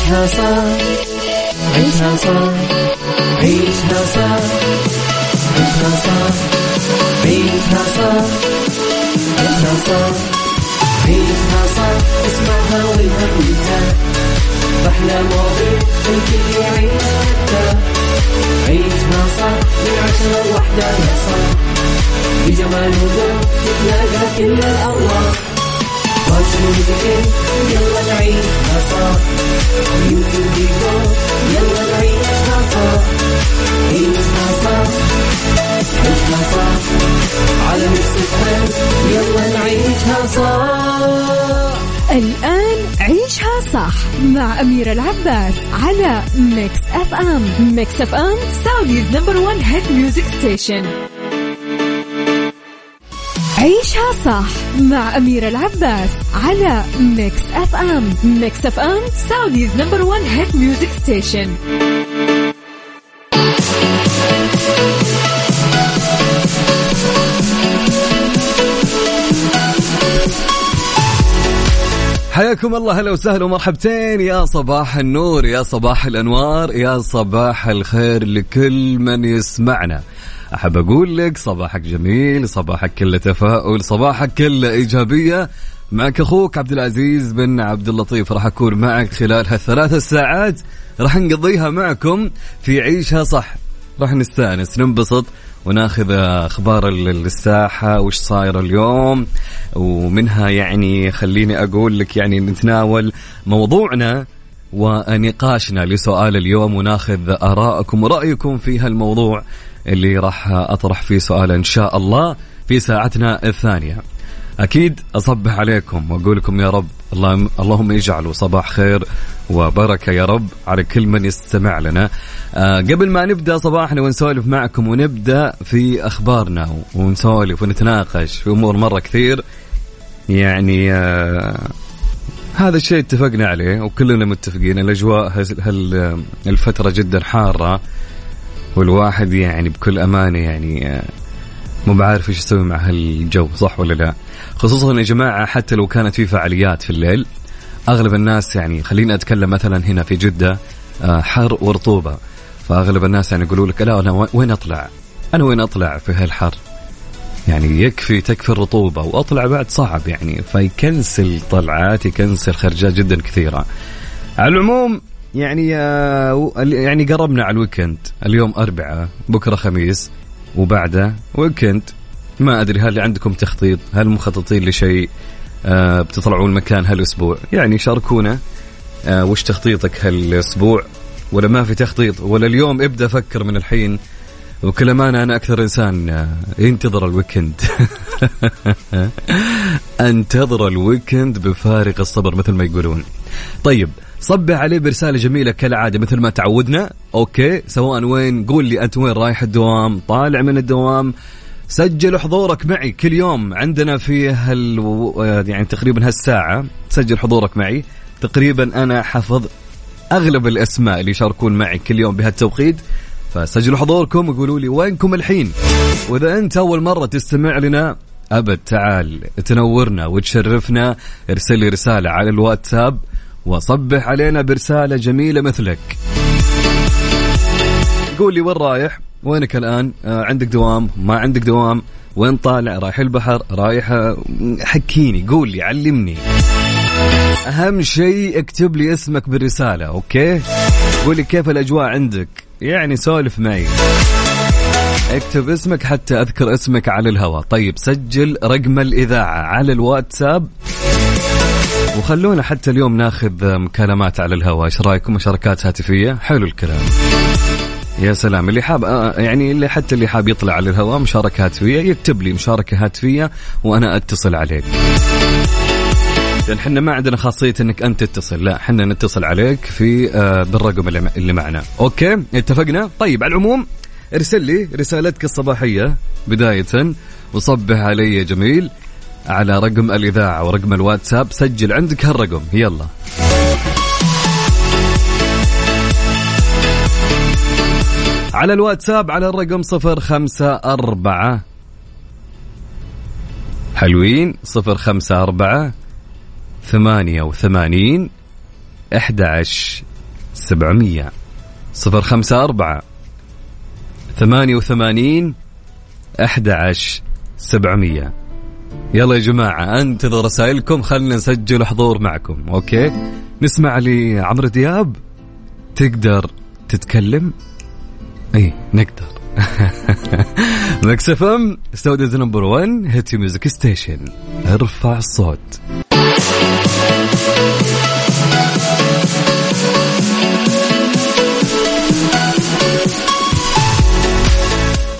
عيشها صح عيشها صح عيشها صح عيشها صح عيشها صح عيشها صح عيشها صح اسمعها والهم ينزاح أحلى مواضيع الكل يعيش عيشها صح من عشرة لوحدة يا صاح بجمال وذوق تتلاقى كل الأرواح يلا نعيشها صح يلا نعيشها صح الآن عيشها صح مع أميرة العباس على Mix FM Mix FM Saudi's number one hit music station عيشها صح مع أميرة العباس على Mix FM Mix FM Saudi's number one hit music station حياكم الله هلا وسهلا ومرحبتين. يا صباح النور يا صباح الأنوار يا صباح الخير لكل من يسمعنا. أحب أقول لك صباحك جميل صباحك كله تفاؤل صباحك كله إيجابية. معك أخوك عبد العزيز بن عبد اللطيف راح أكون معك خلال هالثلاث ساعات راح نقضيها معكم في عيشها صح. راح نستأنس ننبسط وناخذ أخبار الساحة وش صاير اليوم. ومنها يعني خليني أقول لك يعني نتناول موضوعنا ونقاشنا لسؤال اليوم وناخذ ارائكم ورأيكم في هالموضوع. اللي راح أطرح فيه سؤال إن شاء الله في ساعتنا الثانية. أكيد أصبح عليكم وأقول لكم يا رب اللهم اجعلوا صباح خير وبركة يا رب على كل من يستمع لنا. أه قبل ما نبدأ صباحنا ونسولف معكم ونبدأ في أخبارنا ونسولف ونتناقش في أمور مرة كثير يعني أه هذا الشيء اتفقنا عليه وكلنا متفقين الأجواء هالفتره جدا حارة والواحد يعني بكل أمانة يعني آه، مو بعارف إيش يسوي مع هالجو صح ولا لا خصوصا يا جماعة حتى لو كانت في فعاليات في الليل أغلب الناس يعني خليني أتكلم مثلا هنا في جدة آه، حر ورطوبة فأغلب الناس يعني يقولوا لك لا أنا وين أطلع؟ أنا وين أطلع في هالحر؟ يعني يكفي تكفي الرطوبة وأطلع بعد صعب يعني فيكنسل طلعات يكنسل خرجات جدا كثيرة على العموم يعني آه، يعني قربنا على ال weekend. اليوم أربعة بكرة خميس وبعده weekend. ما أدري هل عندكم تخطيط؟ هل مخططين لشيء؟ آه، بتطلعون مكان هالأسبوع؟ يعني شاركونا آه، وش تخطيطك هالأسبوع؟ ولا ما في تخطيط؟ ولا اليوم ابدأ فكر من الحين. وكل أمانة أنا أكثر إنسان ينتظر ال weekend. أنتظر ال weekend بفارغ الصبر مثل ما يقولون. طيب صبح عليه برسالة جميلة كالعادة مثل ما تعودنا. okay سواء وين قول لي أنت وين رايح الدوام طالع من الدوام. سجل حضورك معي كل يوم. عندنا في هال يعني تقريبا هالساعة سجل حضورك معي. تقريبا أنا حفظ أغلب الأسماء اللي يشاركون معي كل يوم بهالتوقيت. فسجلوا حضوركم وقولوا لي وينكم الحين؟ وإذا أنت أول مرة تستمع لنا أبد تعال تنورنا وتشرفنا. ارسل لي رسالة على الواتساب. وصبح علينا برسالة جميلة مثلك. قول لي وين رايح؟ وينك الآن؟ آه عندك دوام؟ ما عندك دوام؟ وين طالع؟ رايح البحر؟ رايح آه، حكيني قول لي علمني. أهم شيء اكتب لي اسمك بالرسالة okay؟ قول لي كيف الأجواء عندك؟ يعني سولف معي. اكتب اسمك حتى أذكر اسمك على الهواء. طيب سجل رقم الإذاعة على الواتساب. وخلونا حتى اليوم ناخذ مكالمات على الهواء. إيش رأيكم؟ مشاركات هاتفية. حلو الكلام. يا سلام. اللي حاب آه، يعني اللي حتى اللي حاب يطلع على الهواء مشاركة هاتفية. يكتب لي مشاركة هاتفية وأنا أتصل عليك. لأن إحنا ما عندنا خاصية أنك أنت تتصل. لا إحنا نتصل عليك في آه، بالرقم اللي معنا. أوكي؟ اتفقنا؟ طيب على العموم ارسل لي رسالتك الصباحية بداية وصبح علي جميل. على رقم الإذاعة ورقم الواتساب. سجل عندك هالرقم. يلا. على الواتساب على الرقم صفر خمسة أربعة. حلوين. صفر خمسة أربعة. ثمانية وثمانين. 11 700 صفر خمسة أربعة. ثمانية وثمانين. أحد عشر سبعمية. يلا يا جماعة أنتظر رسائلكم خلنا نسجل حضور معكم okay؟ نسمع لعمرو دياب تقدر تتكلم؟ اي نقدر. Mix FM استوديو number 1 hit music station. ارفع الصوت.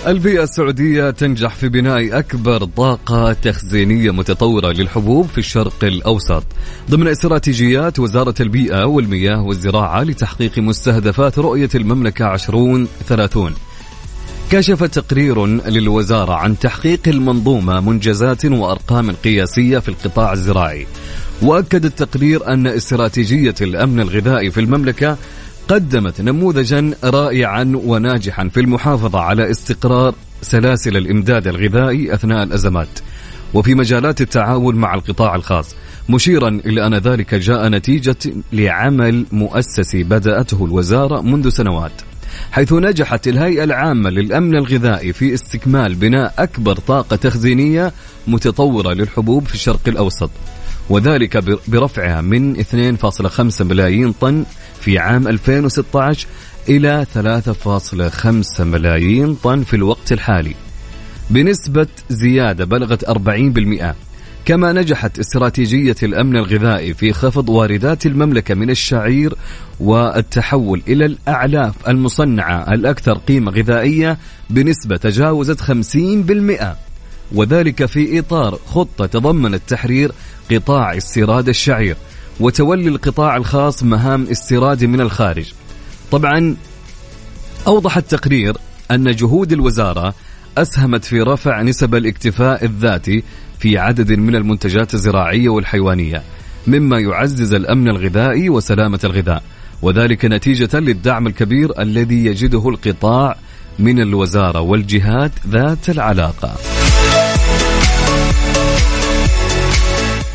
البيئة السعودية تنجح في بناء أكبر طاقة تخزينية متطورة للحبوب في الشرق الأوسط. ضمن استراتيجيات وزارة البيئة والمياه والزراعة لتحقيق مستهدفات رؤية المملكة 2030 كشف تقرير للوزارة عن تحقيق المنظومة منجزات وأرقام قياسية في القطاع الزراعي. وأكد التقرير أن استراتيجية الأمن الغذائي في المملكة قدمت نموذجا رائعا وناجحا في المحافظة على استقرار سلاسل الإمداد الغذائي أثناء الأزمات وفي مجالات التعاون مع القطاع الخاص مشيرا إلى أن ذلك جاء نتيجة لعمل مؤسسي بدأته الوزارة منذ سنوات حيث نجحت الهيئة العامة للأمن الغذائي في استكمال بناء أكبر طاقة تخزينية متطورة للحبوب في الشرق الأوسط وذلك برفعها من 2.5 ملايين طن في عام 2016 إلى 3.5 ملايين طن في الوقت الحالي. بنسبة زيادة بلغت 40% كما نجحت استراتيجية الأمن الغذائي في خفض واردات المملكة من الشعير والتحول إلى الأعلاف المصنعة الأكثر قيمة غذائية بنسبة تجاوزت 50% وذلك في إطار خطة تضمنت تحرير قطاع استيراد الشعير. وتولي القطاع الخاص مهام استيراد من الخارج. طبعا أوضح التقرير أن جهود الوزارة أسهمت في رفع نسب الاكتفاء الذاتي في عدد من المنتجات الزراعية والحيوانية مما يعزز الأمن الغذائي وسلامة الغذاء وذلك نتيجة للدعم الكبير الذي يجده القطاع من الوزارة والجهات ذات العلاقة.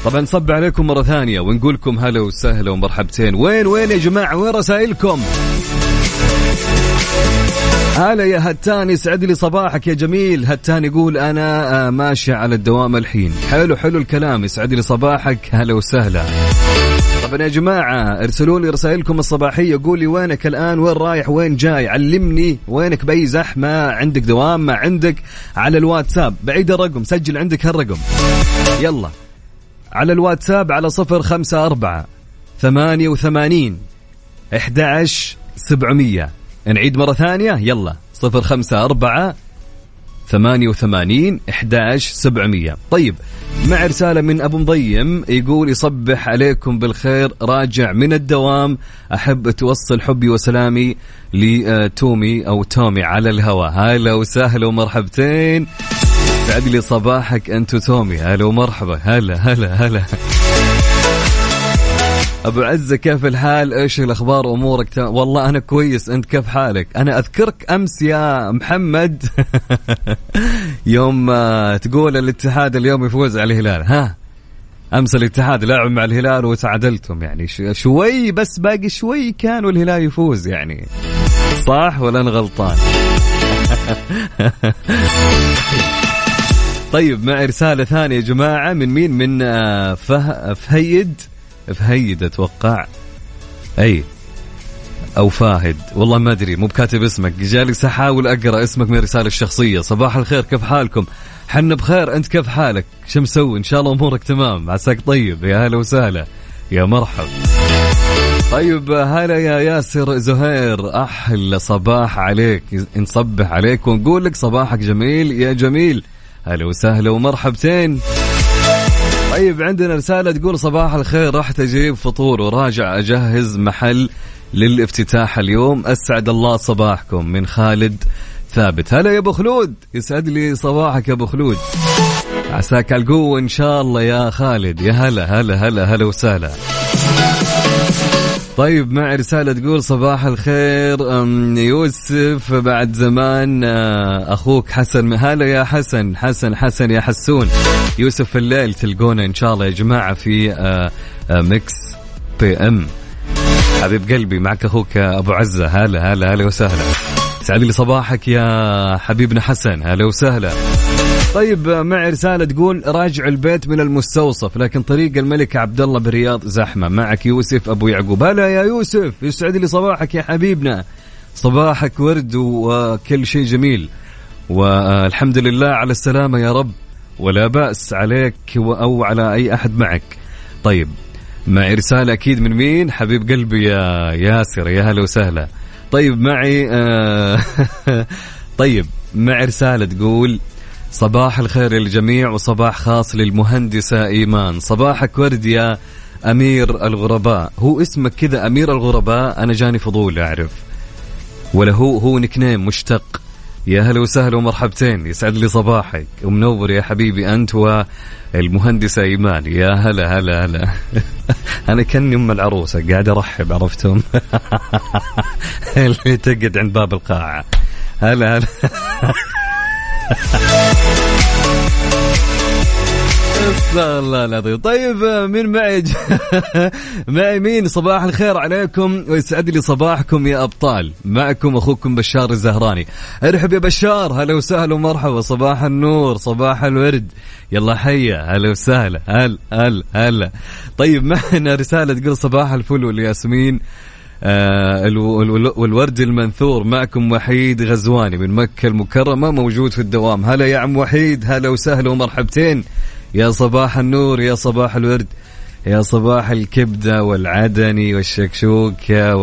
طبعا صب عليكم مرة ثانية ونقول لكم هلا وسهلا ومرحبتين. وين وين يا جماعة؟ وين رسائلكم؟ هلا يا هتان يسعد لي صباحك يا جميل. هتان يقول أنا آه، ماشي على الدوام الحين. حلو حلو الكلام يسعد لي صباحك. هلا وسهلا. طبعا يا جماعة ارسلوا لي رسائلكم الصباحية. قول لي وينك الآن؟ وين رايح؟ وين جاي؟ علمني وينك بأي زحمة. عندك دوام ما عندك على الواتساب. بعيد الرقم سجل عندك هالرقم. يلا. على الواتساب على صفر خمسة أربعة ثمانية وثمانين أحد سبعمية. نعيد مرة ثانية. يلا صفر خمسة أربعة ثمانية وثمانين إحداش سبعمية. طيب مع رسالة من أبو مضيم يقول يصبح عليكم بالخير راجع من الدوام. أحب توصل حبي وسلامي لتومي أو تومي على الهواء. هلا وسهلا ومرحبتين. سعد لي صباحك أنت تومي هلا ومرحبا. هلا هلا هلا. أبو عزة كيف الحال؟ إيش الأخبار؟ أمورك والله أنا كويس. أنت كيف حالك؟ أنا أذكرك أمس يا محمد. يوم تقول الاتحاد اليوم يفوز على الهلال. ها؟ أمس الاتحاد لعب مع الهلال وتعادلتم. يعني شوي بس باقي شوي كان والهلال يفوز يعني. صح ولا أنا غلطان؟ طيب مع رسالة ثانية يا جماعة من مين؟ من آه، فه... فهيد. فهيد أتوقع. أي. أو فاهد. والله ما أدري مو بكاتب اسمك. جالس احاول أقرأ اسمك من الرسالة الشخصية. صباح الخير كيف حالكم؟ حنا بخير أنت كيف حالك؟ شو مسوي؟ إن شاء الله أمورك تمام. عساك طيب. يا هلا وسهلا. يا مرحب طيب هلا يا ياسر زهير. أحلى صباح عليك. نصبح عليك ونقول لك صباحك جميل. يا جميل. هلا وسهلا ومرحبتين. طيب عندنا رسالة تقول صباح الخير رحت أجيب فطور وراجع أجهز محل للافتتاح اليوم. أسعد الله صباحكم من خالد ثابت. هلا يا أبو خلود يسعد لي صباحك يا أبو خلود. عساك على القوة إن شاء الله يا خالد. يا هلا هلا هلا هلا وسهلا. طيب مع رسالة تقول صباح الخير يوسف. بعد زمان آه، أخوك حسن هلا يا حسن؟ حسن حسن يا حسون. يوسف في الليل تلقونا إن شاء الله يا جماعة في آه، آه، Mix FM. حبيب قلبي معك أخوك أبو عزة. هلا هلا هلا وسهلا. سعد لي صباحك يا حبيبنا حسن. هلا وسهلا. طيب معي رسالة تقول راجع البيت من المستوصف لكن طريق الملك عبد الله بالرياض زحمة. معك يوسف أبو يعقوب. هلا يا يوسف يسعد لي صباحك يا حبيبنا. صباحك ورد وكل شيء جميل. والحمد لله على السلامة يا رب ولا بأس عليك أو على أي أحد معك. طيب معي رسالة أكيد من مين؟ حبيب قلبي يا ياسر يا هلا وسهلا. طيب معي آه طيب معي رسالة تقول صباح الخير للجميع وصباح خاص للمهندسة إيمان. صباحك ورد يا أمير الغرباء. هو اسمك كذا أمير الغرباء؟ أنا جاني فضول أعرف. ولا هو هو نكنيم مشتق. يا هلا وسهلا ومرحبتين. يسعد لي صباحك. ومنور يا حبيبي أنت والمهندسه إيمان. يا هلا هلا هلا. أنا كأني أم العروسة قاعد أرحب عرفتم؟ اللي تقعد عند باب القاعة. هلا هلا. استغفر الله العظيم. طيب مين معي؟ معي مين؟ صباح الخير عليكم ويسعد لي صباحكم يا أبطال. معكم أخوكم بشار الزهراني. أرحب يا بشار. هلا وسهلا ومرحبا. صباح النور صباح الورد. يلا حيا. هلا وسهلا. هلا هلا هلا. طيب معنا رسالة تقول صباح الفل والياسمين. والورد المنثور معكم وحيد غزواني من مكة المكرمة موجود في الدوام. هلا يا عم وحيد هلا وسهلا ومرحبتين. يا صباح النور يا صباح الورد يا صباح الكبدة والعدني والشكشوكة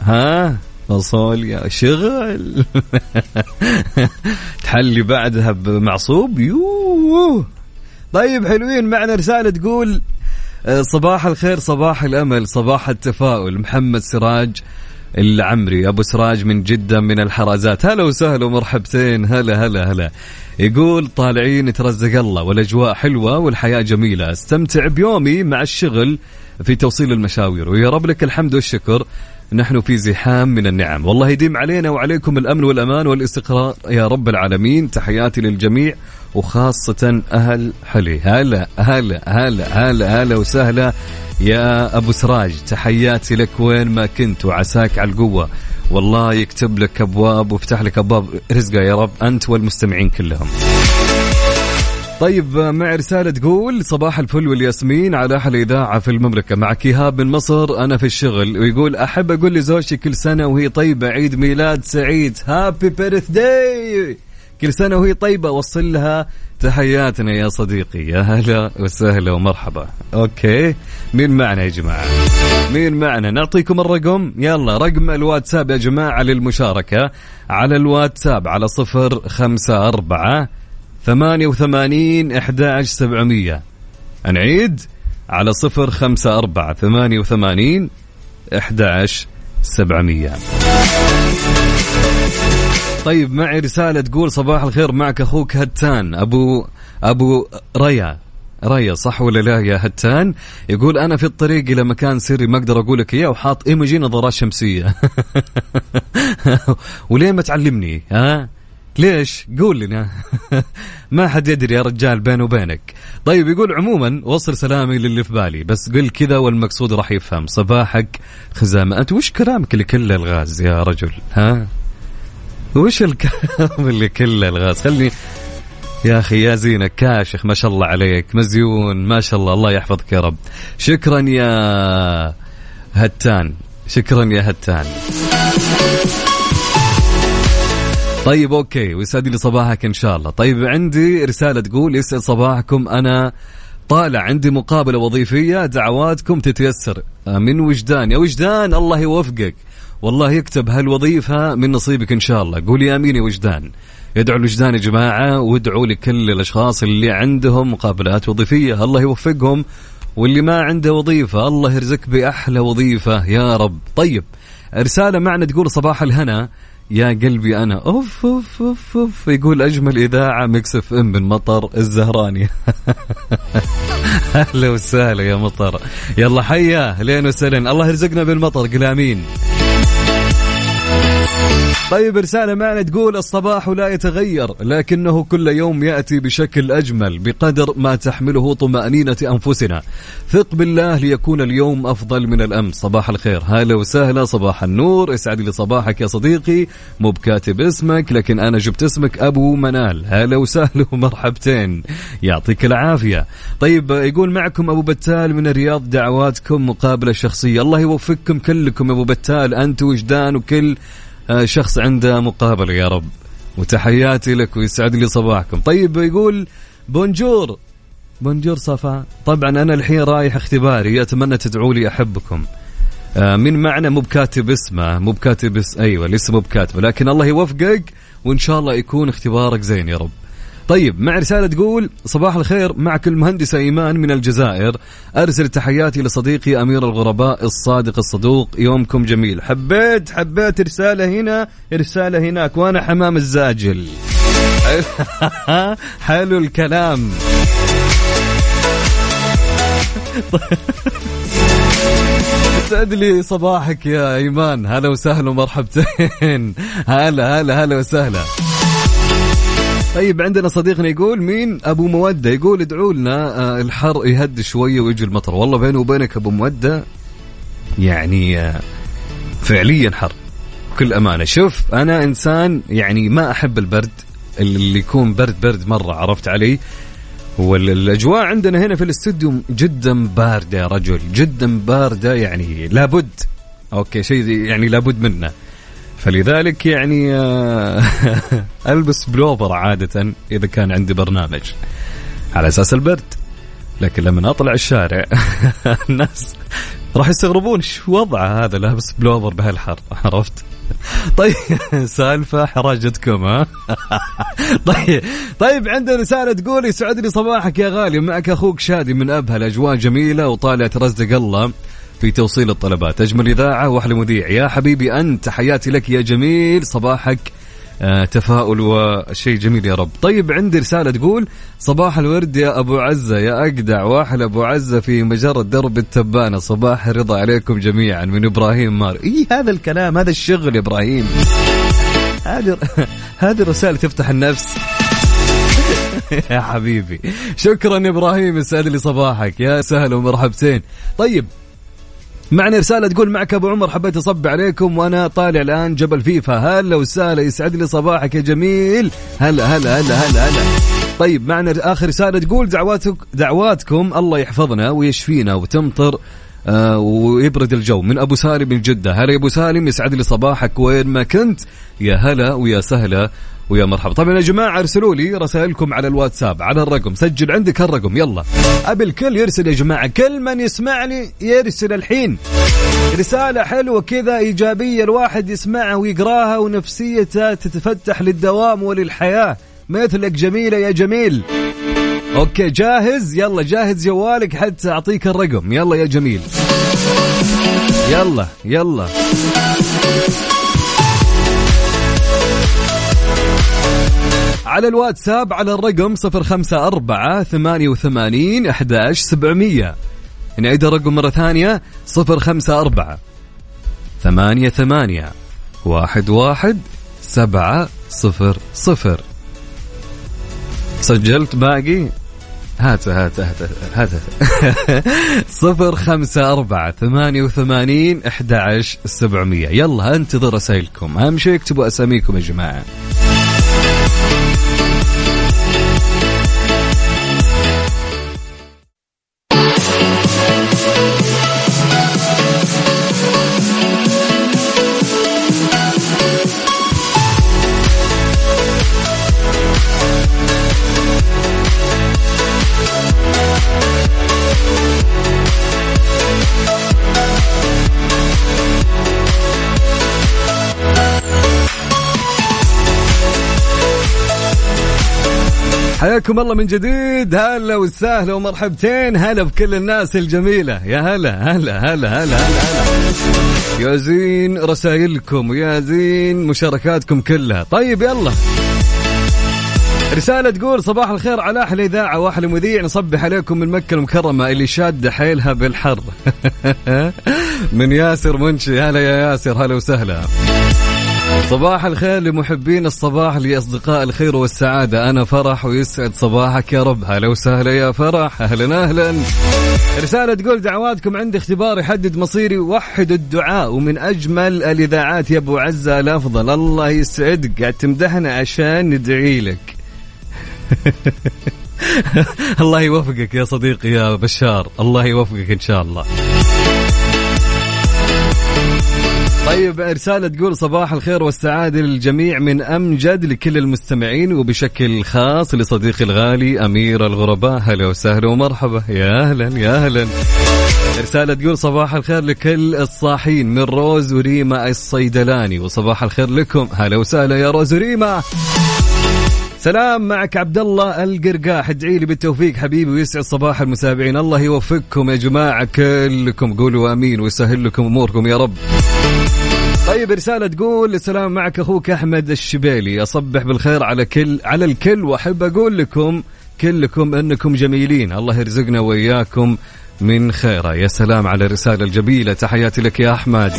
ها؟ فاصوليا شغل. تحلي بعدها بمعصوب؟ يوه. طيب حلوين معنا رسالة تقول آه، صباح الخير صباح الأمل صباح التفاؤل. محمد سراج العمري أبو سراج من جدة من الحرازات. هلا وسهلا ومرحبتين. هلا هلا هلا. يقول طالعين يترزق الله والأجواء حلوة والحياة جميلة. أستمتع بيومي مع الشغل في توصيل المشاوير. ويا رب لك الحمد والشكر. نحن في زحام من النعم. والله يديم علينا وعليكم الأمن والأمان والاستقرار يا رب العالمين. تحياتي للجميع وخاصة أهل حلي. هلا هلا هلا هلا هلا وسهلا يا أبو سراج. تحياتي لك وين ما كنت وعساك على القوة. والله يكتب لك أبواب ويفتح لك أبواب رزقه يا رب. أنت والمستمعين كلهم. طيب مع رسالة تقول صباح الفل والياسمين على أحلى إذاعة في المملكة. معك إيهاب من مصر أنا في الشغل. ويقول أحب أقول لزوجتي كل سنة وهي طيبة عيد ميلاد سعيد. happy birthday كل سنة وهي طيبة وصل لها. تحياتنا يا صديقي. يا هلا وسهلا ومرحبا. okay. مين معنا يا جماعة؟ مين معنا؟ نعطيكم الرقم. يلا رقم الواتساب يا جماعة للمشاركة. على الواتساب على صفر خمسة أربعة ثمانية وثمانين إحدى سبعمية. نعيد على صفر خمسة أربعة. ثمانية وثمانين إحدى سبعمية. طيب معي رسالة تقول صباح الخير معك أخوك هتان أبو أبو ريا. ريا صح ولا لا يا هتان؟ يقول أنا في الطريق إلى مكان سري ما أقدر أقول لك إياه وحاط إيموجي نظارات شمسية. وليه ما تعلمني؟ ها؟ ليش؟ قول لنا. ما حد يدري يا رجال بيني وبينك. طيب يقول عموما وصل سلامي للي في بالي بس قل كذا والمقصود راح يفهم. صباحك خزامة أنت وش كلامك اللي كله الغاز يا رجل؟ ها؟ وش الكلام اللي كله الغاز؟ خلني يا أخي يا زينك كاشخ ما شاء الله عليك. مزيون ما شاء الله. الله يحفظك يا رب. شكرا يا هتان. شكرا يا هتان. طيب أوكي ويسعد لي صباحك إن شاء الله. طيب عندي رسالة تقول يسعد صباحكم. أنا طالع عندي مقابلة وظيفية دعواتكم تتيسر. من وجدان؟ يا وجدان الله يوفقك. والله يكتب هالوظيفة من نصيبك إن شاء الله. قولي آمين يا وجدان. يدعو الوجدان يا جماعة وادعوا لكل الأشخاص اللي عندهم مقابلات وظيفية. الله يوفقهم واللي ما عنده وظيفة الله يرزقك بأحلى وظيفة. يا رب. طيب رسالة معنا تقول صباح الهنا. يا قلبي أنا. أوف أوف أوف, أوف. يقول أجمل إذاعة Mix FM من مطر الزهراني. أهلا وسهلا يا مطر. يلا حيا اهلين وسهلا. الله يرزقنا بالمطر. قل آمين. طيب رسالة معنا تقول الصباح لا يتغير لكنه كل يوم يأتي بشكل أجمل بقدر ما تحمله طمأنينة أنفسنا. ثق بالله ليكون اليوم أفضل من الأمس. صباح الخير. هلا وسهلا صباح النور. اسعد لي صباحك يا صديقي. مو بكاتب اسمك لكن أنا جبت اسمك أبو منال. هلا وسهلا ومرحبتين. يعطيك العافية. طيب يقول معكم أبو بتال من الرياض دعواتكم مقابلة شخصية. الله يوفقكم كلكم أبو بتال. أنت وجدان وكل شخص عنده مقابلة يا رب. وتحياتي لك ويسعد لي صباحكم. طيب يقول bonjour. bonjour صفا طبعا أنا الحين رايح اختباري أتمنى تدعوا لي أحبكم. آه، من معنا مو بكاتب اسمه مو بكاتب اس... أيوه لسه مو بكاتبه لكن الله يوفقك وإن شاء الله يكون اختبارك زين يا رب. طيب مع رسالة تقول صباح الخير معك المهندسة إيمان من الجزائر. أرسل تحياتي لصديقي أمير الغرباء الصادق الصدوق. يومكم جميل. حبيت حبيت رسالة هنا رسالة هناك. وأنا حمام الزاجل. حلو الكلام. سعد لي صباحك يا إيمان. هلا وسهلا ومرحبتين. هلا هلا هلا وسهلا. طيب عندنا صديقنا يقول مين؟ أبو مودة يقول ادعوا لنا آه، الحر يهد شوية ويجي المطر. والله بيني وبينك أبو مودة يعني آه، فعليا حر بكل أمانة. شوف أنا إنسان يعني ما أحب البرد اللي يكون برد برد مرة عرفت علي؟ والأجواء عندنا هنا في الاستوديو جدا باردة يا رجل جدا باردة يعني لابد okay شيء يعني لابد منه. فلذلك يعني آه، ألبس بلوفر عادة إذا كان عندي برنامج على أساس البرد. لكن لما أطلع الشارع الناس راح يستغربون شو وضعه هذا لابس بلوفر بهالحر عرفت؟ طيب سالفة حراجتكم ها؟ طيب طيب عندنا رسالة تقول يسعد لي صباحك يا غالي معك أخوك شادي من أبها الأجواء جميلة وطالع رزق الله. في توصيل الطلبات. أجمل إذاعة وأحلى مذيع. يا حبيبي أنت. حياتي لك يا جميل. صباحك آه، تفاؤل وشيء جميل يا رب. طيب عندي رسالة تقول صباح الورد يا أبو عزة. يا أجدع وأحلى أبو عزة في مجرة درب التبانة. صباح الرضا عليكم جميعا من إبراهيم مار. إيه هذا الكلام هذا الشغل يا إبراهيم. هذه هذه الرسالة تفتح النفس. يا حبيبي. شكرا إبراهيم يسعد لي صباحك. يا سهلا ومرحبتين. طيب معنا رسالة تقول معك أبو عمر حبيت أصب عليكم وأنا طالع الآن جبل فيفا. هلا وسهلا يسعد لي صباحك يا جميل. هلا هلا هلا هلا هلا. طيب معنا آخر رسالة تقول دعواتك دعواتكم الله يحفظنا ويشفينا وتمطر. آه ويبرد الجو من أبو سالم من جده هلا يا أبو سالم يسعد لي صباحك. وين ما كنت يا هلا ويا سهلا ويا مرحبا. طبعا يا جماعة ارسلوا لي رسائلكم على الواتساب على الرقم. سجل عندك الرقم يلا. أبي الكل يرسل يا جماعة كل من يسمعني يرسل الحين. رسالة حلوة كذا إيجابية الواحد يسمعها ويقراها ونفسيته تتفتح للدوام وللحياة. مثلك جميلة يا جميل. أوكي جاهز؟ يلا جاهز جوالك حتى أعطيك الرقم. يلا يا جميل. يلا يلا. على الواتساب على الرقم صفر خمسة أربعة ثمانية وثمانين أحداش سبعمية. نعيد الرقم مرة ثانية صفر خمسة أربعة ثمانية ثمانية واحد واحد سبعة صفر صفر. سجلت باقي؟ هات هات هات هات صفر خمسة أربعة ثمانية وثمانين أحد سبعمية. يلا انتظر رسائلكم. أهم شيء اكتبوا أساميكم يا جماعة. حياكم الله من جديد. هلا وسهلا ومرحبتين. هلا بكل الناس الجميلة. يا هلا هلا هلا هلا هلا, هلا. يا زين رسائلكم ويا زين مشاركاتكم كلها. طيب يلا. رسالة تقول صباح الخير على أحلى إذاعة وأحلى مذيع. نصبح عليكم من مكة المكرمة اللي شادة حيلها بالحر. من ياسر منشي. هلا يا ياسر هلا وسهلا. صباح الخير لمحبين الصباح لأصدقاء الخير والسعادة. أنا فرح ويسعد صباحك يا رب. هلا وسهلا يا فرح. أهلا أهلا. رسالة تقول دعواتكم عندي اختبار يحدد مصيري. وحد الدعاء ومن أجمل الإذاعات يا أبو عزة الأفضل. الله يسعدك. قاعد تمدحنا عشان ندعي لك. الله يوفقك يا صديقي يا بشار. الله يوفقك إن شاء الله. طيب رسالة تقول صباح الخير والسعادة للجميع من أمجد لكل المستمعين وبشكل خاص لصديقي الغالي أمير الغرباء. هلا وسهلا ومرحبا. يا أهلا يا أهلا. رسالة تقول صباح الخير لكل الصاحين من روز وريما الصيدلاني وصباح الخير لكم. هلا وسهلا يا روز وريما سلام معك عبد الله القرقاح. ادعي لي بالتوفيق حبيبي ويسعد صباح المتابعين. الله يوفقكم يا جماعة كلكم. قولوا آمين ويسهل لكم أموركم يا رب. طيب رسالة تقول السلام معك أخوك أحمد الشبيلي. أصبح بالخير على كل على الكل وأحب أقول لكم كلكم أنكم جميلين. الله يرزقنا وإياكم من خيره. يا سلام على الرسالة الجميلة. تحياتي لك يا أحمد.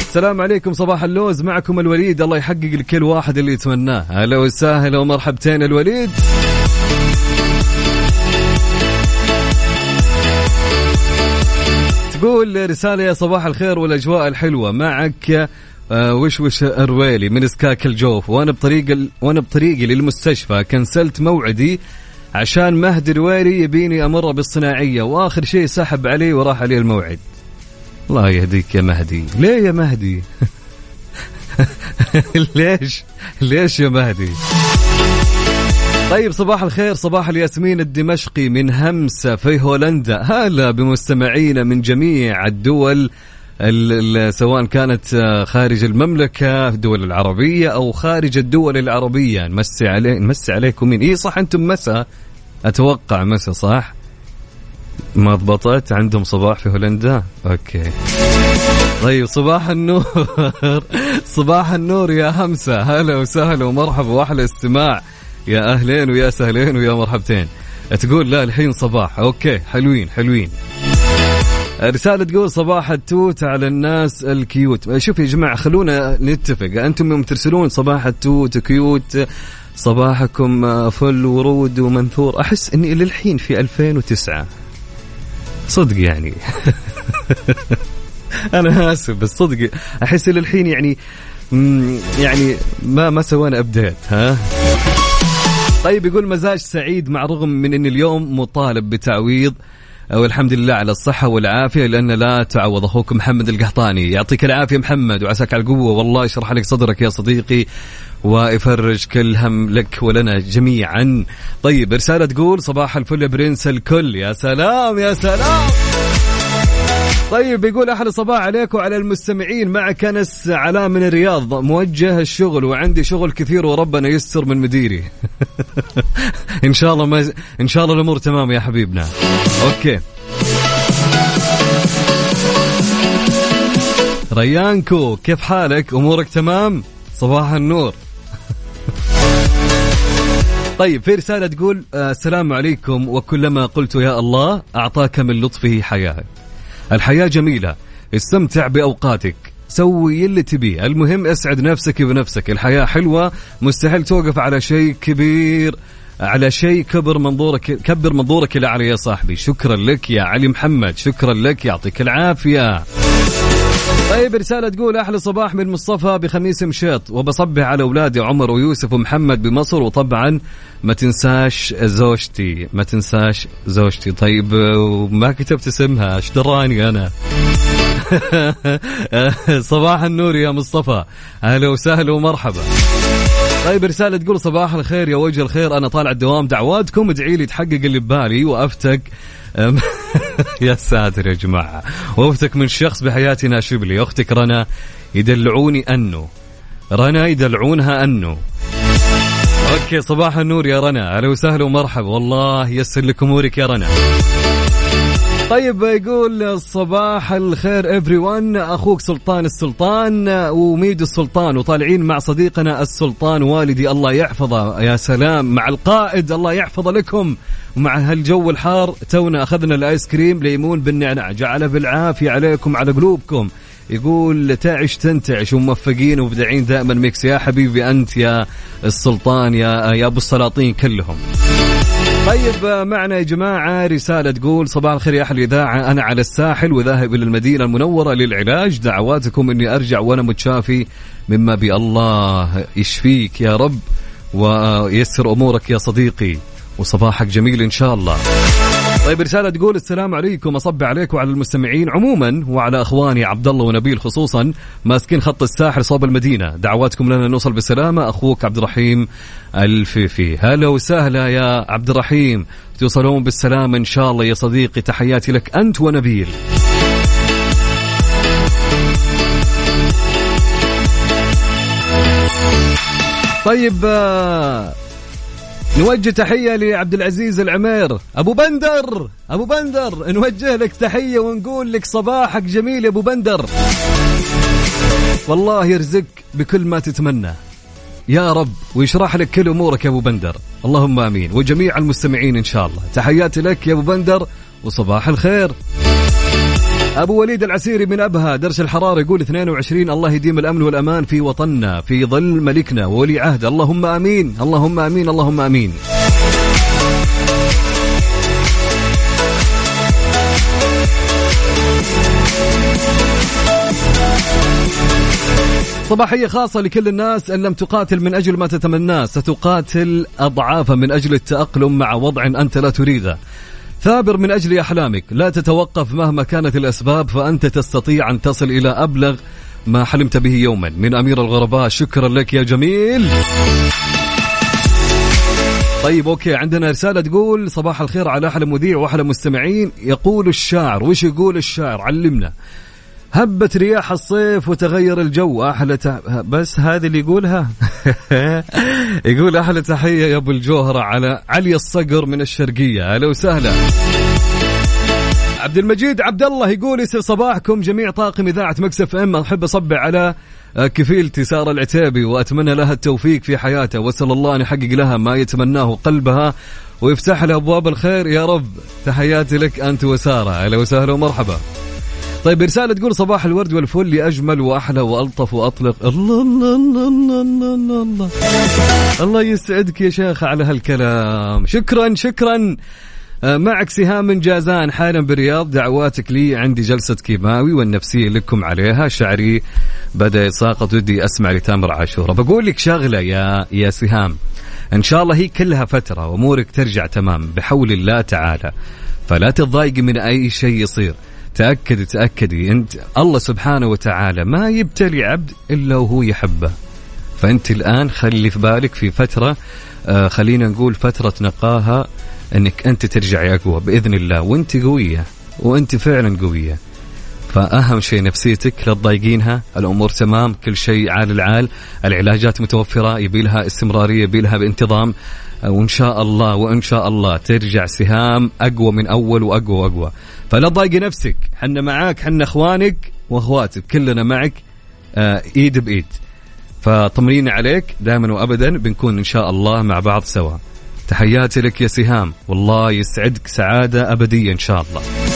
السلام عليكم صباح اللوز. معكم الوليد. الله يحقق لكل واحد اللي يتمناه. هلا وسهلا ومرحبتين الوليد. تقول رسالة يا صباح الخير والأجواء الحلوة. معك آه وش وش أرويلي من سكاك الجوف. وأنا بطريق. وأنا بطريقي للمستشفى. كنسلت موعدي عشان مهدي رويلي يبيني أمر بالصناعية وآخر شيء سحب علي وراح علي الموعد. الله يهديك يا مهدي. ليه يا مهدي؟ ليش؟ ليش يا مهدي؟ طيب صباح الخير صباح الياسمين الدمشقي من همسة في هولندا. هلا بمستمعينا من جميع الدول سواء كانت آه، خارج المملكة الدول العربية أو خارج الدول العربية. نمسي علي نمسي عليكم مين إي صح أنتم مسا أتوقع مسا صح؟ ما ضبطت؟ عندهم صباح في هولندا؟ okay. طيب صباح النور. صباح النور يا همسة. هلا وسهلا ومرحبا وأحلى استماع. يا أهلين ويا سهلين ويا مرحبتين. تقول لا الحين صباح. okay حلوين حلوين. رسالة تقول صباح التوت على الناس ال cute. شوف يا جماعة خلونا نتفق. أنتم يوم ترسلون صباح التوت cute صباحكم فل ورود ومنثور. أحس أني للحين في 2009 صدق يعني. أنا آسف بس صدق. أحس للحين يعني يعني ما ما سوينا update ها؟ طيب يقول مزاج سعيد مع رغم من إن اليوم مطالب بتعويض والحمد لله على الصحة والعافية لأن لا تعوض أخوك محمد القحطاني. يعطيك العافية محمد وعساك على القوة. والله يشرح لك صدرك يا صديقي ويفرج كل هم لك ولنا جميعا. طيب رسالة تقول صباح الفل برنس الكل. يا سلام يا سلام. طيب يقول أحلى صباح عليك وعلى المستمعين. معك أنس علاء من الرياض موجه الشغل وعندي شغل كثير وربنا يستر من مديري. إن شاء الله ما إن شاء الله الأمور تمام يا حبيبنا. okay. ريانكو كيف حالك؟ أمورك تمام؟ صباح النور. طيب في رسالة تقول آه، السلام عليكم وكلما قلت يا الله أعطاك من لطفه حياة. الحياة جميلة. استمتع بأوقاتك. سوي اللي تبيه. المهم اسعد نفسك بنفسك. الحياة حلوة. مستحيل توقف على شيء كبير على شيء كبر منظورك كبر منظورك إلى علي يا صاحبي. شكرا لك يا علي محمد. شكرا لك. يعطيك العافية. طيب رسالة تقول أحلى صباح من مصطفى بخميس مشيط. وبصبح على أولادي عمر ويوسف ومحمد بمصر وطبعا ما تنساش زوجتي ما تنساش زوجتي. طيب وما كتبت اسمها إيش دراني أنا؟ صباح النور يا مصطفى. أهلا وسهلا ومرحبا. طيب رسالة تقول صباح الخير يا وجه الخير. أنا طالع الدوام دعواتكم ادعي لي تحقق اللي ببالي وأفتك. يا ساتر يا جماعة. وأفتك من شخص بحياتي ناشب لي أختك رنا يدلعوني أنه رنا يدلعونها أنه أوكي صباح النور يا رنا. أهلا وسهلا ومرحبا. والله يسر لك أمورك يا رنا. طيب يقول صباح الخير everyone أخوك سلطان السلطان وميد السلطان وطالعين مع صديقنا السلطان والدي الله يحفظه. يا سلام مع القائد الله يحفظه لكم. ومع هالجو الحار تونا أخذنا الآيس كريم ليمون بالنعناع. جعله بالعافية عليكم على قلوبكم. يقول تعش تنتعش وموفقين ومبدعين دائما. Mix يا حبيبي أنت يا السلطان يا يا أبو السلاطين كلهم. طيب معنا يا جماعة رسالة تقول صباح الخير يا أهل الإذاعة أنا على الساحل وذاهب إلى المدينة المنورة للعلاج دعواتكم إني أرجع وأنا متشافي مما بي الله يشفيك يا رب ويسر أمورك يا صديقي وصباحك جميل إن شاء الله. طيب رسالة تقول السلام عليكم أصب عليك وعلى المستمعين عموما وعلى أخواني عبد الله ونبيل خصوصا ماسكين خط الساحل صوب المدينة. دعواتكم لنا نوصل بالسلامة أخوك عبد الرحيم الفيفي. هلا وسهلا يا عبد الرحيم. توصلون بالسلامة إن شاء الله يا صديقي. تحياتي لك أنت ونبيل. طيب آه، نوجه تحية لعبد العزيز العمير. أبو بندر أبو بندر نوجه لك تحية ونقول لك صباحك جميل يا أبو بندر. والله يرزق بكل ما تتمنى. يا رب ويشرح لك كل أمورك يا أبو بندر. اللهم آمين. وجميع المستمعين إن شاء الله. تحياتي لك يا أبو بندر وصباح الخير. أبو وليد العسيري من أبها درس الحرارة يقول 22 الله يديم الأمن والأمان في وطننا في ظل ملكنا وولي عهد. اللهم آمين اللهم آمين اللهم آمين. صباحية خاصة لكل الناس إن لم تقاتل من أجل ما تتمناه ستقاتل أضعافا من أجل التأقلم مع وضع أنت لا تريده. ثابر من أجل أحلامك. لا تتوقف مهما كانت الأسباب فأنت تستطيع أن تصل إلى أبلغ ما حلمت به يوما. من أمير الغرباء شكرا لك يا جميل. طيب أوكي عندنا رسالة تقول صباح الخير على أحلى مذيع وأحلى مستمعين. يقول الشاعر وش يقول الشاعر؟ علمنا. هبت رياح الصيف وتغير الجو. أحلى تح... بس هذه اللي يقولها؟ يقول أحلى تحية يا أبو الجوهرة على علي الصقر من الشرقية. أهلا وسهلا. عبد المجيد عبد الله يقول يسعد صباحكم جميع طاقم إذاعة مكسف إم. أحب أصبع على كفيلتي سارة العتيبي وأتمنى لها التوفيق في حياتها وأسأل الله أن يحقق لها ما يتمناه قلبها ويفتح لها أبواب الخير. يا رب تحياتي لك أنت وسارة. أهلا وسهلا ومرحبا. طيب رسالة تقول صباح الورد والفل لأجمل وأحلى وألطف وأطلق. الله الله الله الله الله الله, الله. الله يسعدك يا شيخ على هالكلام. شكرا شكرا. آه، معك سهام من جازان حالا بالرياض. دعواتك لي عندي جلسة كيماوي والنفسية لكم عليها. شعري بدأ يتساقط ودي أسمع لتامر عاشورة. بقول لك شغلة يا يا سهام. إن شاء الله هي كلها فترة وأمورك ترجع تمام بحول الله تعالى. فلا تتضايقي من أي شيء يصير. تأكدي تأكدي. أنت الله سبحانه وتعالى ما يبتلي عبد إلا وهو يحبه. فأنت الآن خلي في بالك في فترة آه خلينا نقول فترة نقاهة أنك أنت ترجعي أقوى بإذن الله. وأنت قوية وأنت فعلا قوية. فأهم شيء نفسيتك لا تضايقينها. الأمور تمام كل شيء عال العال. العلاجات متوفرة يبي لها استمرارية يبي لها بانتظام. وإن شاء الله وإن شاء الله ترجع سهام أقوى من أول وأقوى وأقوى. فلا تضايقي نفسك. حنا معاك حنا أخوانك وأخواتك كلنا معك. آه إيد بإيد. فطمنين عليك دائما وابدا بنكون إن شاء الله مع بعض سوا. تحياتي لك يا سهام. والله يسعدك سعادة أبدية إن شاء الله.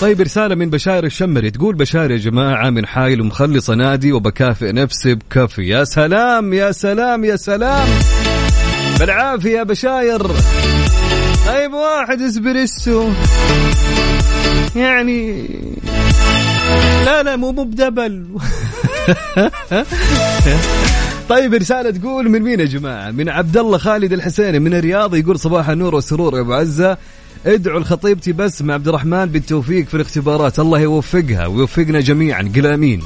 طيب رسالة من بشاير الشمري. تقول بشاير يا جماعة من حايل ومخلصة نادي وبكافئ نفسي بكفي يا سلام يا سلام يا سلام. بالعافية يا بشاير. طيب واحد إسبريسو. يعني لا لا مو مو بدبل. طيب رسالة تقول من مين يا جماعة؟ من عبد الله خالد الحسيني من الرياض يقول صباح النور والسرور يا أبو عزة. ادعوا لخطيبتي بس مع عبد الرحمن بالتوفيق في الاختبارات. الله يوفقها ويوفقنا جميعا. قل آمين.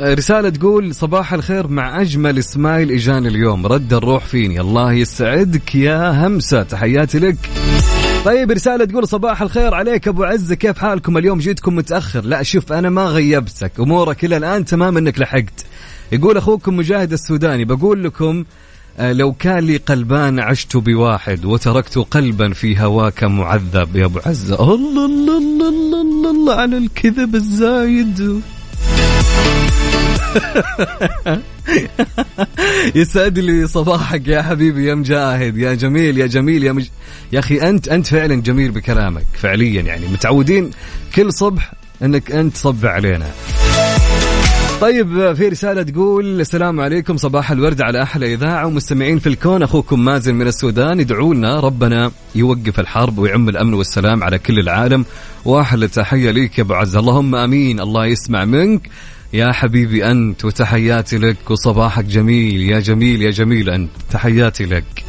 رسالة تقول صباح الخير مع أجمل إسماعيل إجاني اليوم. رد الروح فيني. الله يسعدك يا همسة. تحياتي لك. طيب رسالة تقول صباح الخير عليك أبو عزة. كيف حالكم؟ اليوم جيتكم متأخر. لا شوف أنا ما غيبتك. أمورك إلى الآن تمام أنك لحقت. يقول أخوكم مجاهد السوداني بقول لكم لو كان لي قلبان عشت بواحد وتركت قلبا في هواك معذب يا ابو عزه الله الله الله الله, الله على الكذب الزايد يسعد لي صباحك يا حبيبي يا مجاهد يا جميل يا جميل يا مج... يا أخي انت انت فعلا جميل بكلامك فعليا يعني متعودين كل صبح انك انت تصبع علينا طيب في رسالة تقول السلام عليكم صباح الورد على أحلى إذاعة ومستمعين في الكون. أخوكم مازن من السودان ادعوا لنا ربنا يوقف الحرب ويعم الأمن والسلام على كل العالم. وأحلى تحية ليك يا أبو عز. اللهم أمين. الله يسمع منك. يا حبيبي أنت وتحياتي لك وصباحك جميل. يا جميل يا جميل أنت. تحياتي لك.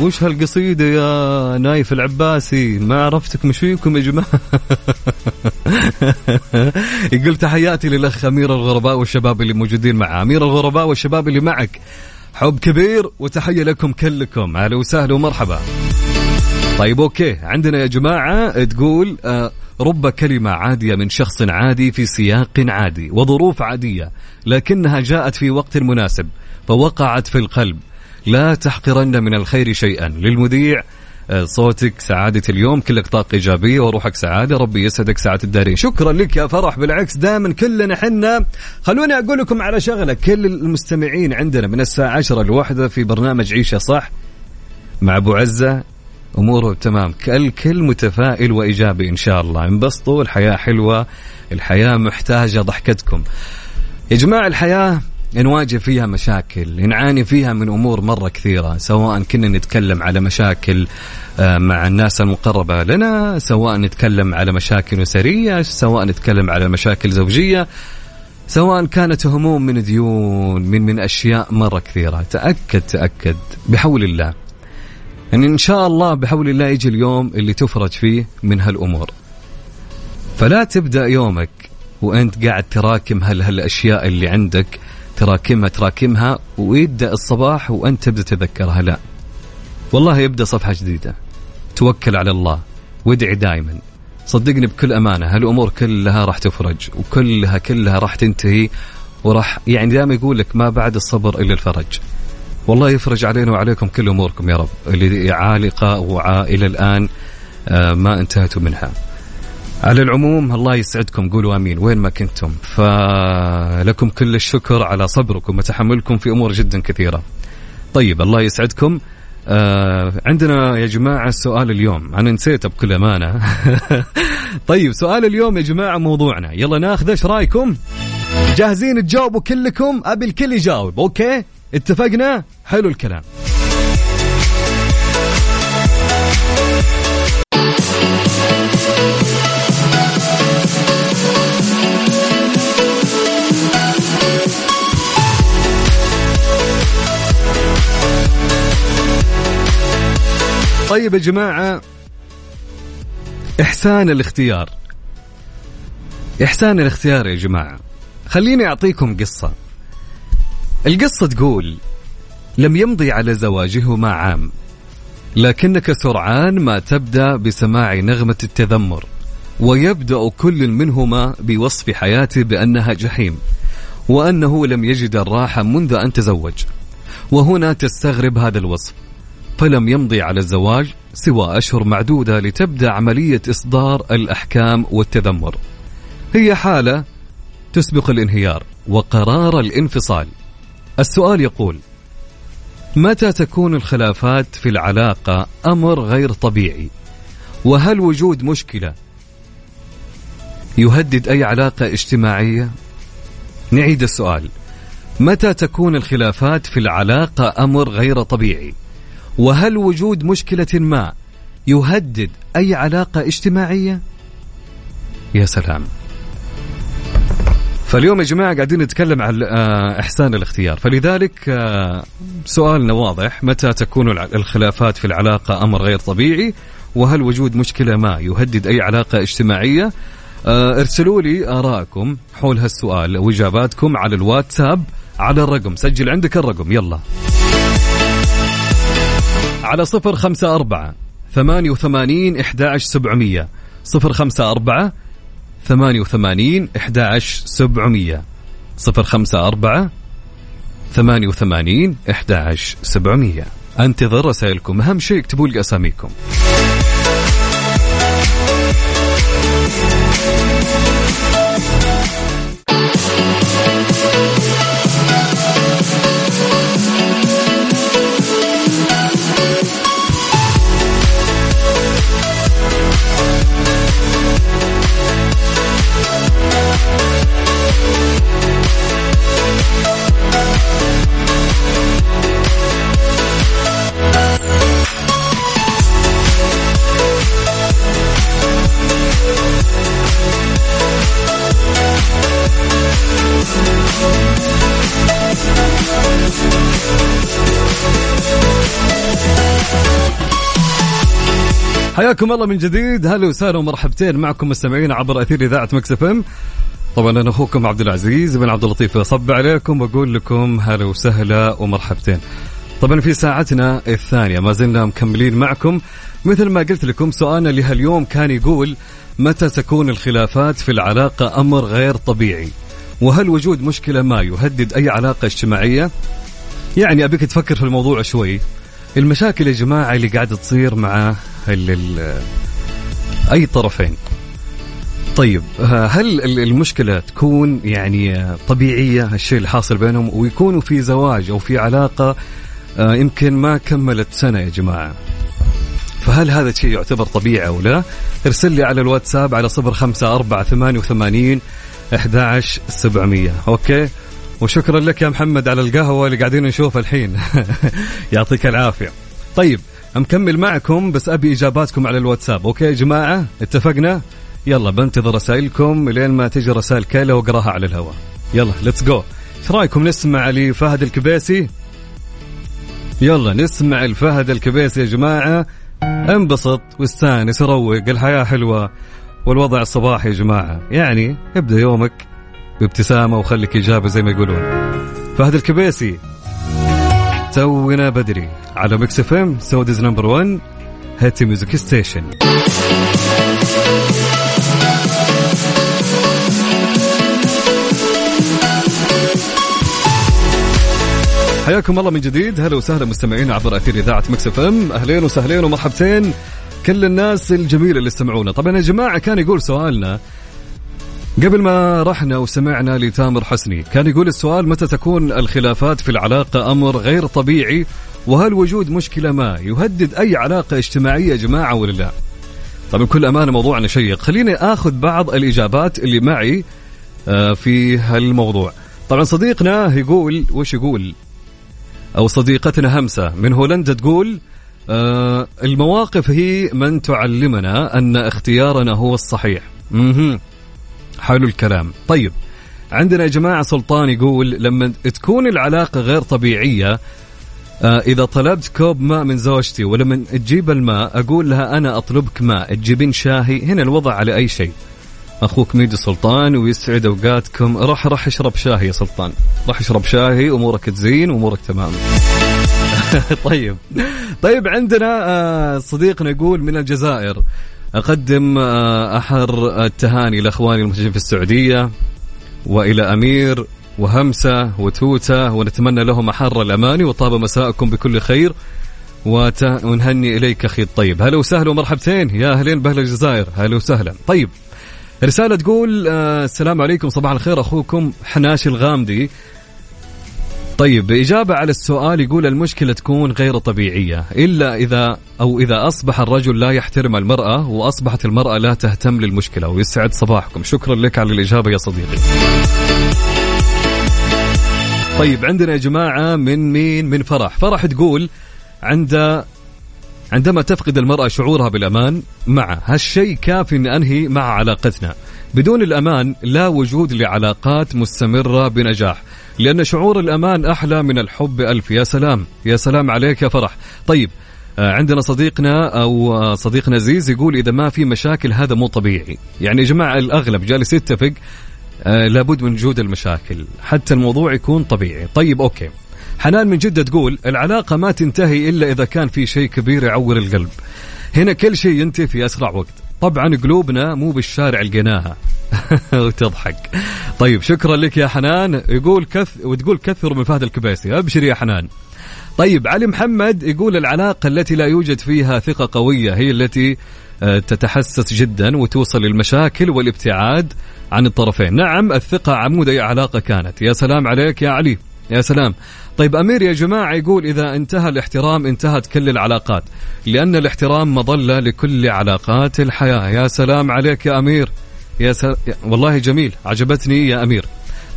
وش هالقصيدة يا نايف العباسي؟ ما عرفتك مش فيكم يا جماعة. يقول تحياتي للأخ أمير الغرباء والشباب اللي موجودين معه. أمير الغرباء والشباب اللي معك. حب كبير وتحية لكم كلكم. أهلا وسهلا ومرحبا. طيب أوكي. عندنا يا جماعة تقول آه رب كلمة عادية من شخص عادي في سياق عادي وظروف عادية لكنها جاءت في وقت مناسب فوقعت في القلب. لا تحقرن من الخير شيئا. للمذيع آه، صوتك سعادة اليوم كلك طاقة إيجابية وروحك سعادة. ربي يسعدك سعادة الدارين. شكرا لك يا فرح. بالعكس دائما كلنا حنا خلوني أقول لكم على شغلة. كل المستمعين عندنا من الساعة 10 الواحدة في برنامج عيشة صح مع أبو عزة. أموره تمام. الكل متفائل وإيجابي إن شاء الله. انبسطوا الحياة حلوة الحياة محتاجة ضحكتكم. يا جماعة الحياة نواجه فيها مشاكل نعاني فيها من أمور مرة كثيرة سواء كنا نتكلم على مشاكل آه، مع الناس المقربة لنا سواء نتكلم على مشاكل أسرية سواء نتكلم على مشاكل زوجية سواء كانت هموم من ديون من من أشياء مرة كثيرة. تأكد تأكد بحول الله. ان إن شاء الله بحول الله يجي اليوم اللي تفرج فيه من هالأمور. فلا تبدأ يومك وأنت قاعد تراكم هال هالأشياء اللي عندك تراكمها تراكمها ويبدأ الصباح وأنت تبدأ تتذكرها. لا. والله يبدأ صفحة جديدة. توكل على الله. وادعي دائما. صدقني بكل أمانة هالأمور كلها راح تفرج وكلها كلها راح تنتهي وراح يعني دائما يقول لك ما بعد الصبر إلا الفرج. والله يفرج علينا وعليكم كل أموركم يا رب اللي عالقة وعائلة الآن آه، ما انتهتوا منها. على العموم الله يسعدكم قولوا آمين. وين ما كنتم. فلكم كل الشكر على صبركم وتحملكم في أمور جدا كثيرة. طيب الله يسعدكم. آه عندنا يا جماعة سؤال اليوم. أنا نسيته بكل أمانة. طيب سؤال اليوم يا جماعة موضوعنا. يلا ناخذ إيش رأيكم؟ جاهزين تجاوبوا كلكم؟ أبي الكل يجاوب. أوكي؟ اتفقنا؟ حلو الكلام. طيب يا جماعة إحسان الاختيار. إحسان الاختيار يا جماعة. خليني أعطيكم قصة. القصة تقول لم يمضي على زواجهما عام لكنك سرعان ما تبدأ بسماع نغمة التذمر ويبدأ كل منهما بوصف حياته بأنها جحيم وأنه لم يجد الراحة منذ أن تزوج وهنا تستغرب هذا الوصف. فلم يمضي على الزواج سوى أشهر معدودة لتبدأ عملية إصدار الأحكام والتذمر. هي حالة تسبق الانهيار وقرار الانفصال. السؤال يقول متى تكون الخلافات في العلاقة أمر غير طبيعي؟ وهل وجود مشكلة يهدد أي علاقة اجتماعية؟ نعيد السؤال متى تكون الخلافات في العلاقة أمر غير طبيعي؟ وهل وجود مشكلة ما يهدد أي علاقة اجتماعية؟ يا سلام. فاليوم يا جماعة قاعدين نتكلم عن آه، إحسان الاختيار. فلذلك آه، سؤالنا واضح. متى تكون الخلافات في العلاقة أمر غير طبيعي؟ وهل وجود مشكلة ما يهدد أي علاقة اجتماعية؟ آه، ارسلوا لي آراءكم حول هالسؤال وإجاباتكم على الواتساب على الرقم. سجل عندك الرقم. يلا. على صفر خمسة أربعة ثمانية وثمانين إحدى سبعمية. صفر خمسة أربعة ثمانية وثمانين إحدى سبعمية. صفر خمسة أربعة ثمانية وثمانين إحدى سبعمية. أنتظر رسائلكم. أهم شيء اكتبوا لي أساميكم. حياكم الله من جديد. هلا وسهلا ومرحبتين معكم مستمعين عبر أثير إذاعة مكس إم. طبعا أنا أخوكم عبد العزيز بن عبد اللطيف. أصب عليكم وأقول لكم هلا وسهلا ومرحبتين. طبعا في ساعتنا الثانية ما زلنا مكملين معكم. مثل ما قلت لكم سؤالنا لهاليوم كان يقول متى تكون الخلافات في العلاقة أمر غير طبيعي؟ وهل وجود مشكلة ما يهدد أي علاقة اجتماعية؟ يعني أبيك تفكر في الموضوع شوي. المشاكل يا جماعة اللي قاعدة تصير مع أي طرفين. طيب هل المشكلة تكون يعني طبيعية الشيء اللي حاصل بينهم ويكونوا في زواج أو في علاقة آه، يمكن ما كملت سنة يا جماعة؟ فهل هذا الشيء يعتبر طبيعي أو لا؟ ارسل لي على الواتساب على صفر خمسة أربعة ثمانية وثمانين أحد سبعمية. أوكي. وشكرا لك يا محمد على القهوة اللي قاعدين نشوفها الحين. يعطيك العافية. طيب مكمل معكم بس أبي إجاباتكم على الواتساب. okay يا جماعة؟ اتفقنا؟ يلا بنتظر رسائلكم لين ما تجي رسائل كيلا واقراها على الهواء. يلا let's go إيش رأيكم؟ نسمع لفهد الكبيسي؟ يلا نسمع لفهد الكبيسي يا جماعة. انبسط واستانس روق الحياة حلوة. والوضع الصباحي يا جماعة. يعني ابدأ يومك بابتسامة وخليك إيجابي زي ما يقولون. فهد الكبيسي. تونا بدري. على Mix FM Saudi's number 1 hit music station. حياكم الله من جديد. هلا وسهلا مستمعين عبر أثير إذاعة Mix FM. أهلين وسهلين ومرحبتين. كل الناس الجميله اللي استمعونا طبعا يا جماعة كان يقول سؤالنا قبل ما رحنا وسمعنا لتامر حسني كان يقول السؤال متى تكون الخلافات في العلاقة أمر غير طبيعي؟ وهل وجود مشكلة ما يهدد أي علاقة اجتماعية يا جماعة ولا لا؟ طبعا بكل أمانة موضوعنا شيق. خليني أخذ بعض الإجابات اللي معي آه، في هالموضوع. طبعا صديقنا يقول وش يقول؟ أو صديقتنا همسة من هولندا تقول آه المواقف هي من تعلمنا أن اختيارنا هو الصحيح. حلو الكلام. طيب عندنا يا جماعة سلطان يقول لما تكون العلاقة غير طبيعية آه إذا طلبت كوب ماء من زوجتي ولما تجيب الماء أقول لها أنا أطلبك ماء. تجيبين شاهي؟ هنا الوضع على أي شيء؟ أخوك ميدو سلطان ويسعد أوقاتكم. راح راح أشرب شاهي يا سلطان. راح أشرب شاهي أمورك تزين وأمورك تمام. طيب. طيب عندنا آه صديقنا يقول من الجزائر أقدم آه، أحر التهاني لأخواني المسجين في السعودية وإلى أمير وهمسة وتوتة ونتمنى لهم أحر الأماني وطاب مساءكم بكل خير ونهني إليك أخي الطيب. هلا وسهلا ومرحبتين. يا أهلين بأهل الجزائر. هلا وسهلا. طيب رسالة تقول آه السلام عليكم صباح الخير أخوكم حناش الغامدي. طيب إجابة على السؤال يقول المشكلة تكون غير طبيعية إلا إذا أو إذا أصبح الرجل لا يحترم المرأة وأصبحت المرأة لا تهتم للمشكلة ويسعد صباحكم. شكرا لك على الإجابة يا صديقي. طيب عندنا يا جماعة من مين؟ من فرح. فرح تقول عند عندما تفقد المرأة شعورها بالأمان مع هالشيء كافي أن أنهي مع علاقتنا. بدون الأمان لا وجود لعلاقات مستمرة بنجاح. لأن شعور الأمان أحلى من الحب. ألف يا سلام يا سلام عليك يا فرح. طيب آه، عندنا صديقنا أو آه، صديقنا زيز يقول إذا ما في مشاكل هذا مو طبيعي. يعني يا جماعة الأغلب جالس يتفق آه لابد من وجود المشاكل حتى الموضوع يكون طبيعي. طيب أوكي. حنان من جدة تقول العلاقة ما تنتهي إلا إذا كان في شيء كبير يعور القلب. هنا كل شيء ينتهي في أسرع وقت. طبعا قلوبنا مو بالشارع لقيناها. وتضحك. طيب شكرا لك يا حنان. يقول كث وتقول كثر من فهد الكبيسي أبشر يا حنان. طيب علي محمد يقول العلاقة التي لا يوجد فيها ثقة قوية هي التي آه، تتحسس جدا وتوصل للمشاكل والابتعاد عن الطرفين. نعم الثقة عمود أي علاقة كانت. يا سلام عليك يا علي. يا سلام. طيب أمير يا جماعة يقول إذا انتهى الاحترام انتهت كل العلاقات لأن الاحترام مظلة لكل علاقات الحياة. يا سلام عليك يا أمير. يا سل... والله جميل عجبتني يا أمير.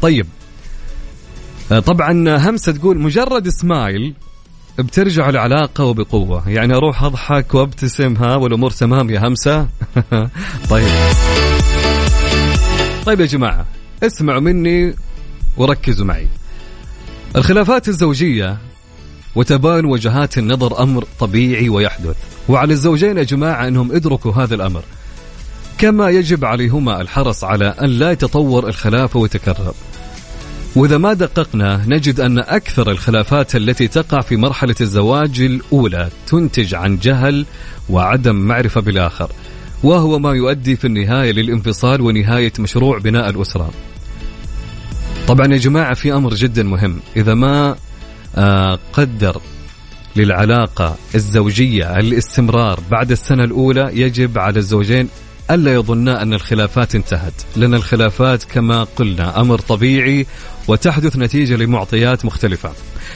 طيب. آه، طبعا همسة تقول مجرد سمايل بترجع العلاقة وبقوة. يعني أروح أضحك وابتسم ها والأمور تمام يا همسة؟ طيب. طيب يا جماعة اسمعوا مني وركزوا معي. الخلافات الزوجية وتباين وجهات النظر أمر طبيعي ويحدث. وعلى الزوجين يا جماعة أنهم ادركوا هذا الأمر. كما يجب عليهما الحرص على أن لا يتطور الخلاف ويتكرر. وإذا ما دققنا نجد أن أكثر الخلافات التي تقع في مرحلة الزواج الأولى تنتج عن جهل وعدم معرفة بالآخر وهو ما يؤدي في النهاية للانفصال ونهاية مشروع بناء الأسرة. طبعا يا جماعة في أمر جدا مهم. إذا ما آه، قدر للعلاقة الزوجية الاستمرار بعد السنة الأولى يجب على الزوجين ألا يظنا أن الخلافات انتهت لأن الخلافات كما قلنا أمر طبيعي وتحدث نتيجة لمعطيات مختلفة.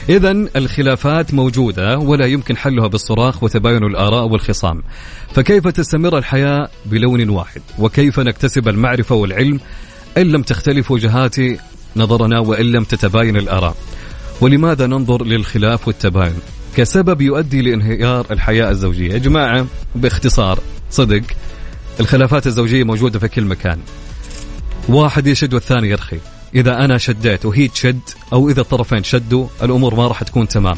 إذا الخلافات موجودة ولا يمكن حلها بالصراخ وتباين الآراء والخصام. فكيف تستمر الحياة بلون واحد؟ وكيف نكتسب المعرفة والعلم؟ إن لم تختلف وجهات نظرنا وإن لم تتباين الآراء. ولماذا ننظر للخلاف والتباين؟ كسبب يؤدي لانهيار الحياة الزوجية. يا جماعة باختصار صدق. الخلافات الزوجية موجودة في كل مكان. واحد يشد والثاني يرخي. إذا أنا شديت وهي تشد أو إذا الطرفين شدوا الأمور ما راح تكون تمام.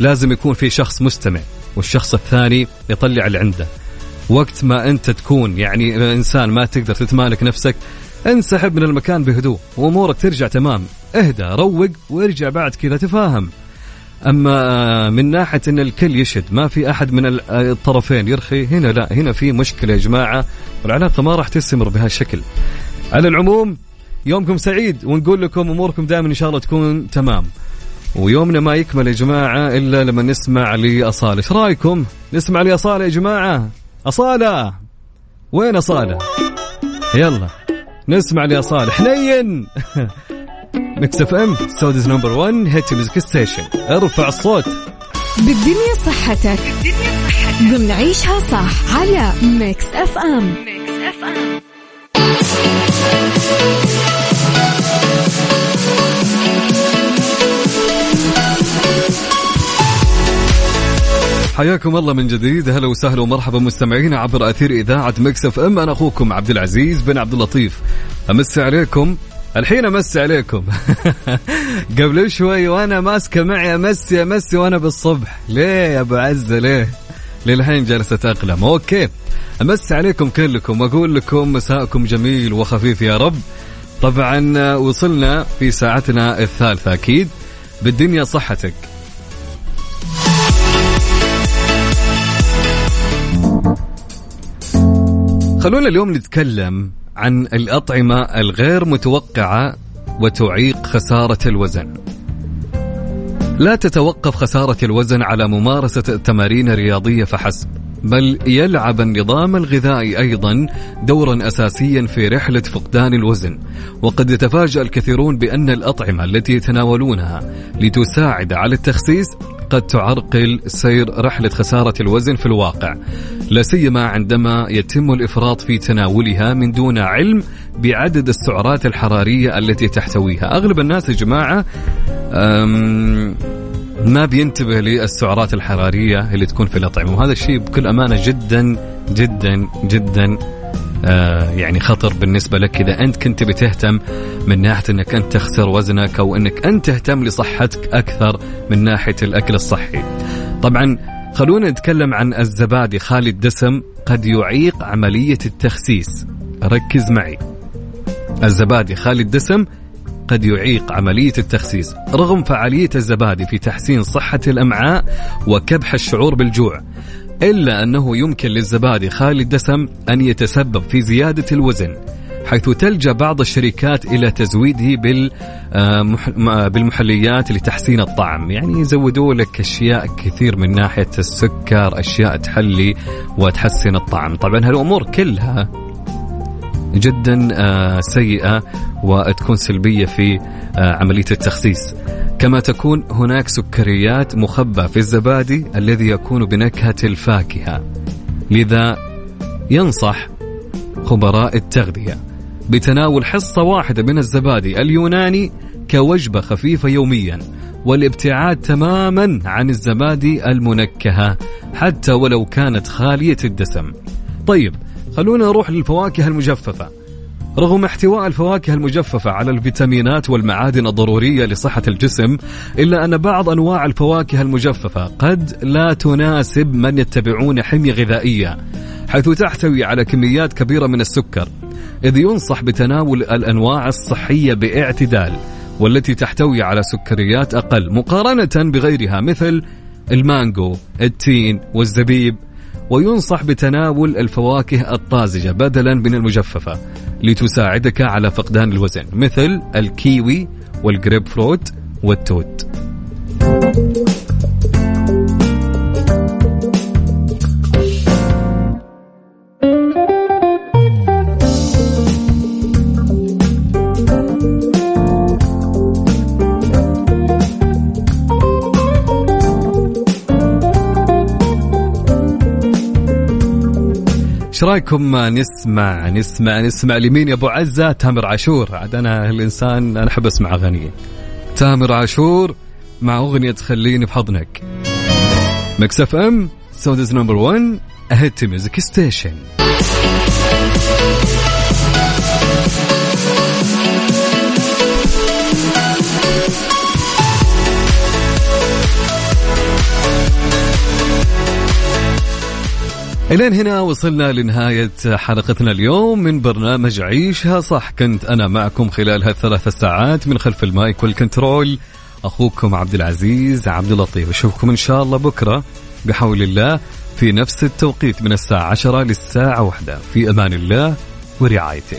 لازم يكون في شخص مستمع والشخص الثاني يطلع اللي عنده. وقت ما أنت تكون يعني إنسان ما تقدر تتمالك نفسك انسحب من المكان بهدوء وأمورك ترجع تمام. اهدى روق وارجع بعد كذا تفاهم. أما من ناحية إن الكل يشد ما في أحد من الطرفين يرخي هنا لا هنا في مشكلة يا جماعة والعلاقة ما راح تستمر بهالشكل على العموم يومكم سعيد ونقول لكم أموركم دائما إن شاء الله تكون تمام. ويومنا ما يكمل يا جماعة إلا لما نسمع لأصالة. إيش رأيكم؟ نسمع لأصالة يا جماعة. أصالة! وين أصالة؟ يلا نسمع لأصالة. حنين! Mix FM Saudi's number 1 hit music station. ارفع الصوت. بالدنيا صحتك. بالدنيا صحتك ضمن عيشها صح على Mix FM. Mix FM حياكم الله من جديد. هلا وسهلا ومرحبا مستمعينا عبر أثير إذاعة Mix FM. أنا أخوكم عبد العزيز بن عبد اللطيف. أمسي عليكم الحين امسي عليكم. قبل شوي وأنا ماسكة معي امسي امسي وأنا بالصبح. ليه يا أبو عزه ليه؟ للحين جالسة أقلم. أوكي. امسي عليكم كلكم وأقول لكم مساءكم جميل وخفيف يا رب. طبعا وصلنا في ساعتنا الثالثة أكيد. بالدنيا صحتك. خلونا اليوم نتكلم عن الأطعمة الغير متوقعة وتعيق خسارة الوزن. لا تتوقف خسارة الوزن على ممارسة التمارين الرياضية فحسب، بل يلعب النظام الغذائي أيضا دورا اساسيا في رحلة فقدان الوزن وقد يتفاجأ الكثيرون بأن الأطعمة التي يتناولونها لتساعد على التخسيس قد تعرقل سير رحلة خسارة الوزن في الواقع. لا سيما عندما يتم الإفراط في تناولها من دون علم بعدد السعرات الحرارية التي تحتويها. أغلب الناس يا جماعة ما بينتبه للسعرات الحرارية اللي تكون في الأطعمة. وهذا الشيء بكل أمانة جدا جدا جدا يعني خطر بالنسبة لك إذا أنت كنت بتهتم من ناحية أنك أنت تخسر وزنك أو أنك أنت تهتم لصحتك أكثر من ناحية الأكل الصحي. طبعا خلونا نتكلم عن الزبادي. خالي الدسم قد يعيق عملية التخسيس. ركز معي. الزبادي خالي الدسم قد يعيق عملية التخسيس. رغم فعالية الزبادي في تحسين صحة الأمعاء وكبح الشعور بالجوع إلا أنه يمكن للزبادي خالي الدسم أن يتسبب في زيادة الوزن حيث تلجأ بعض الشركات إلى تزويده بالمحليات لتحسين الطعم. يعني يزودوا لك أشياء كثير من ناحية السكر أشياء تحلي وتحسن الطعم. طبعا هالأمور كلها جدا آه، سيئة وتكون سلبية في آه، عملية التخسيس. كما تكون هناك سكريات مخبى في الزبادي الذي يكون بنكهة الفاكهة. لذا ينصح خبراء التغذية بتناول حصة واحدة من الزبادي اليوناني كوجبة خفيفة يوميا والابتعاد تماما عن الزبادي المنكهة حتى ولو كانت خالية الدسم. طيب خلونا نروح للفواكه المجففة. رغم احتواء الفواكه المجففة على الفيتامينات والمعادن الضرورية لصحة الجسم إلا أن بعض أنواع الفواكه المجففة قد لا تناسب من يتبعون حمية غذائية حيث تحتوي على كميات كبيرة من السكر. إذ ينصح بتناول الأنواع الصحية باعتدال والتي تحتوي على سكريات أقل مقارنة بغيرها مثل المانجو التين والزبيب. وينصح بتناول الفواكه الطازجة بدلا من المجففة لتساعدك على فقدان الوزن مثل الكيوي والجريب فروت والتوت. رأيكم؟ نسمع نسمع نسمع لمين يا أبو عزة؟ تامر عاشور. عاد أنا الإنسان أنا أحب أسمع أغانيه. تامر عاشور مع أغنية خليني بحضنك. Mix FM Saudi's number 1 hit music station. إلين هنا وصلنا لنهاية حلقتنا اليوم من برنامج عيشها صح. كنت أنا معكم خلال هالثلاث ساعات من خلف المايك والكنترول أخوكم عبد العزيز عبد اللطيف. أشوفكم إن شاء الله بكرة بحول الله في نفس التوقيت من الساعة عشرة للساعة واحدة. في أمان الله ورعايته.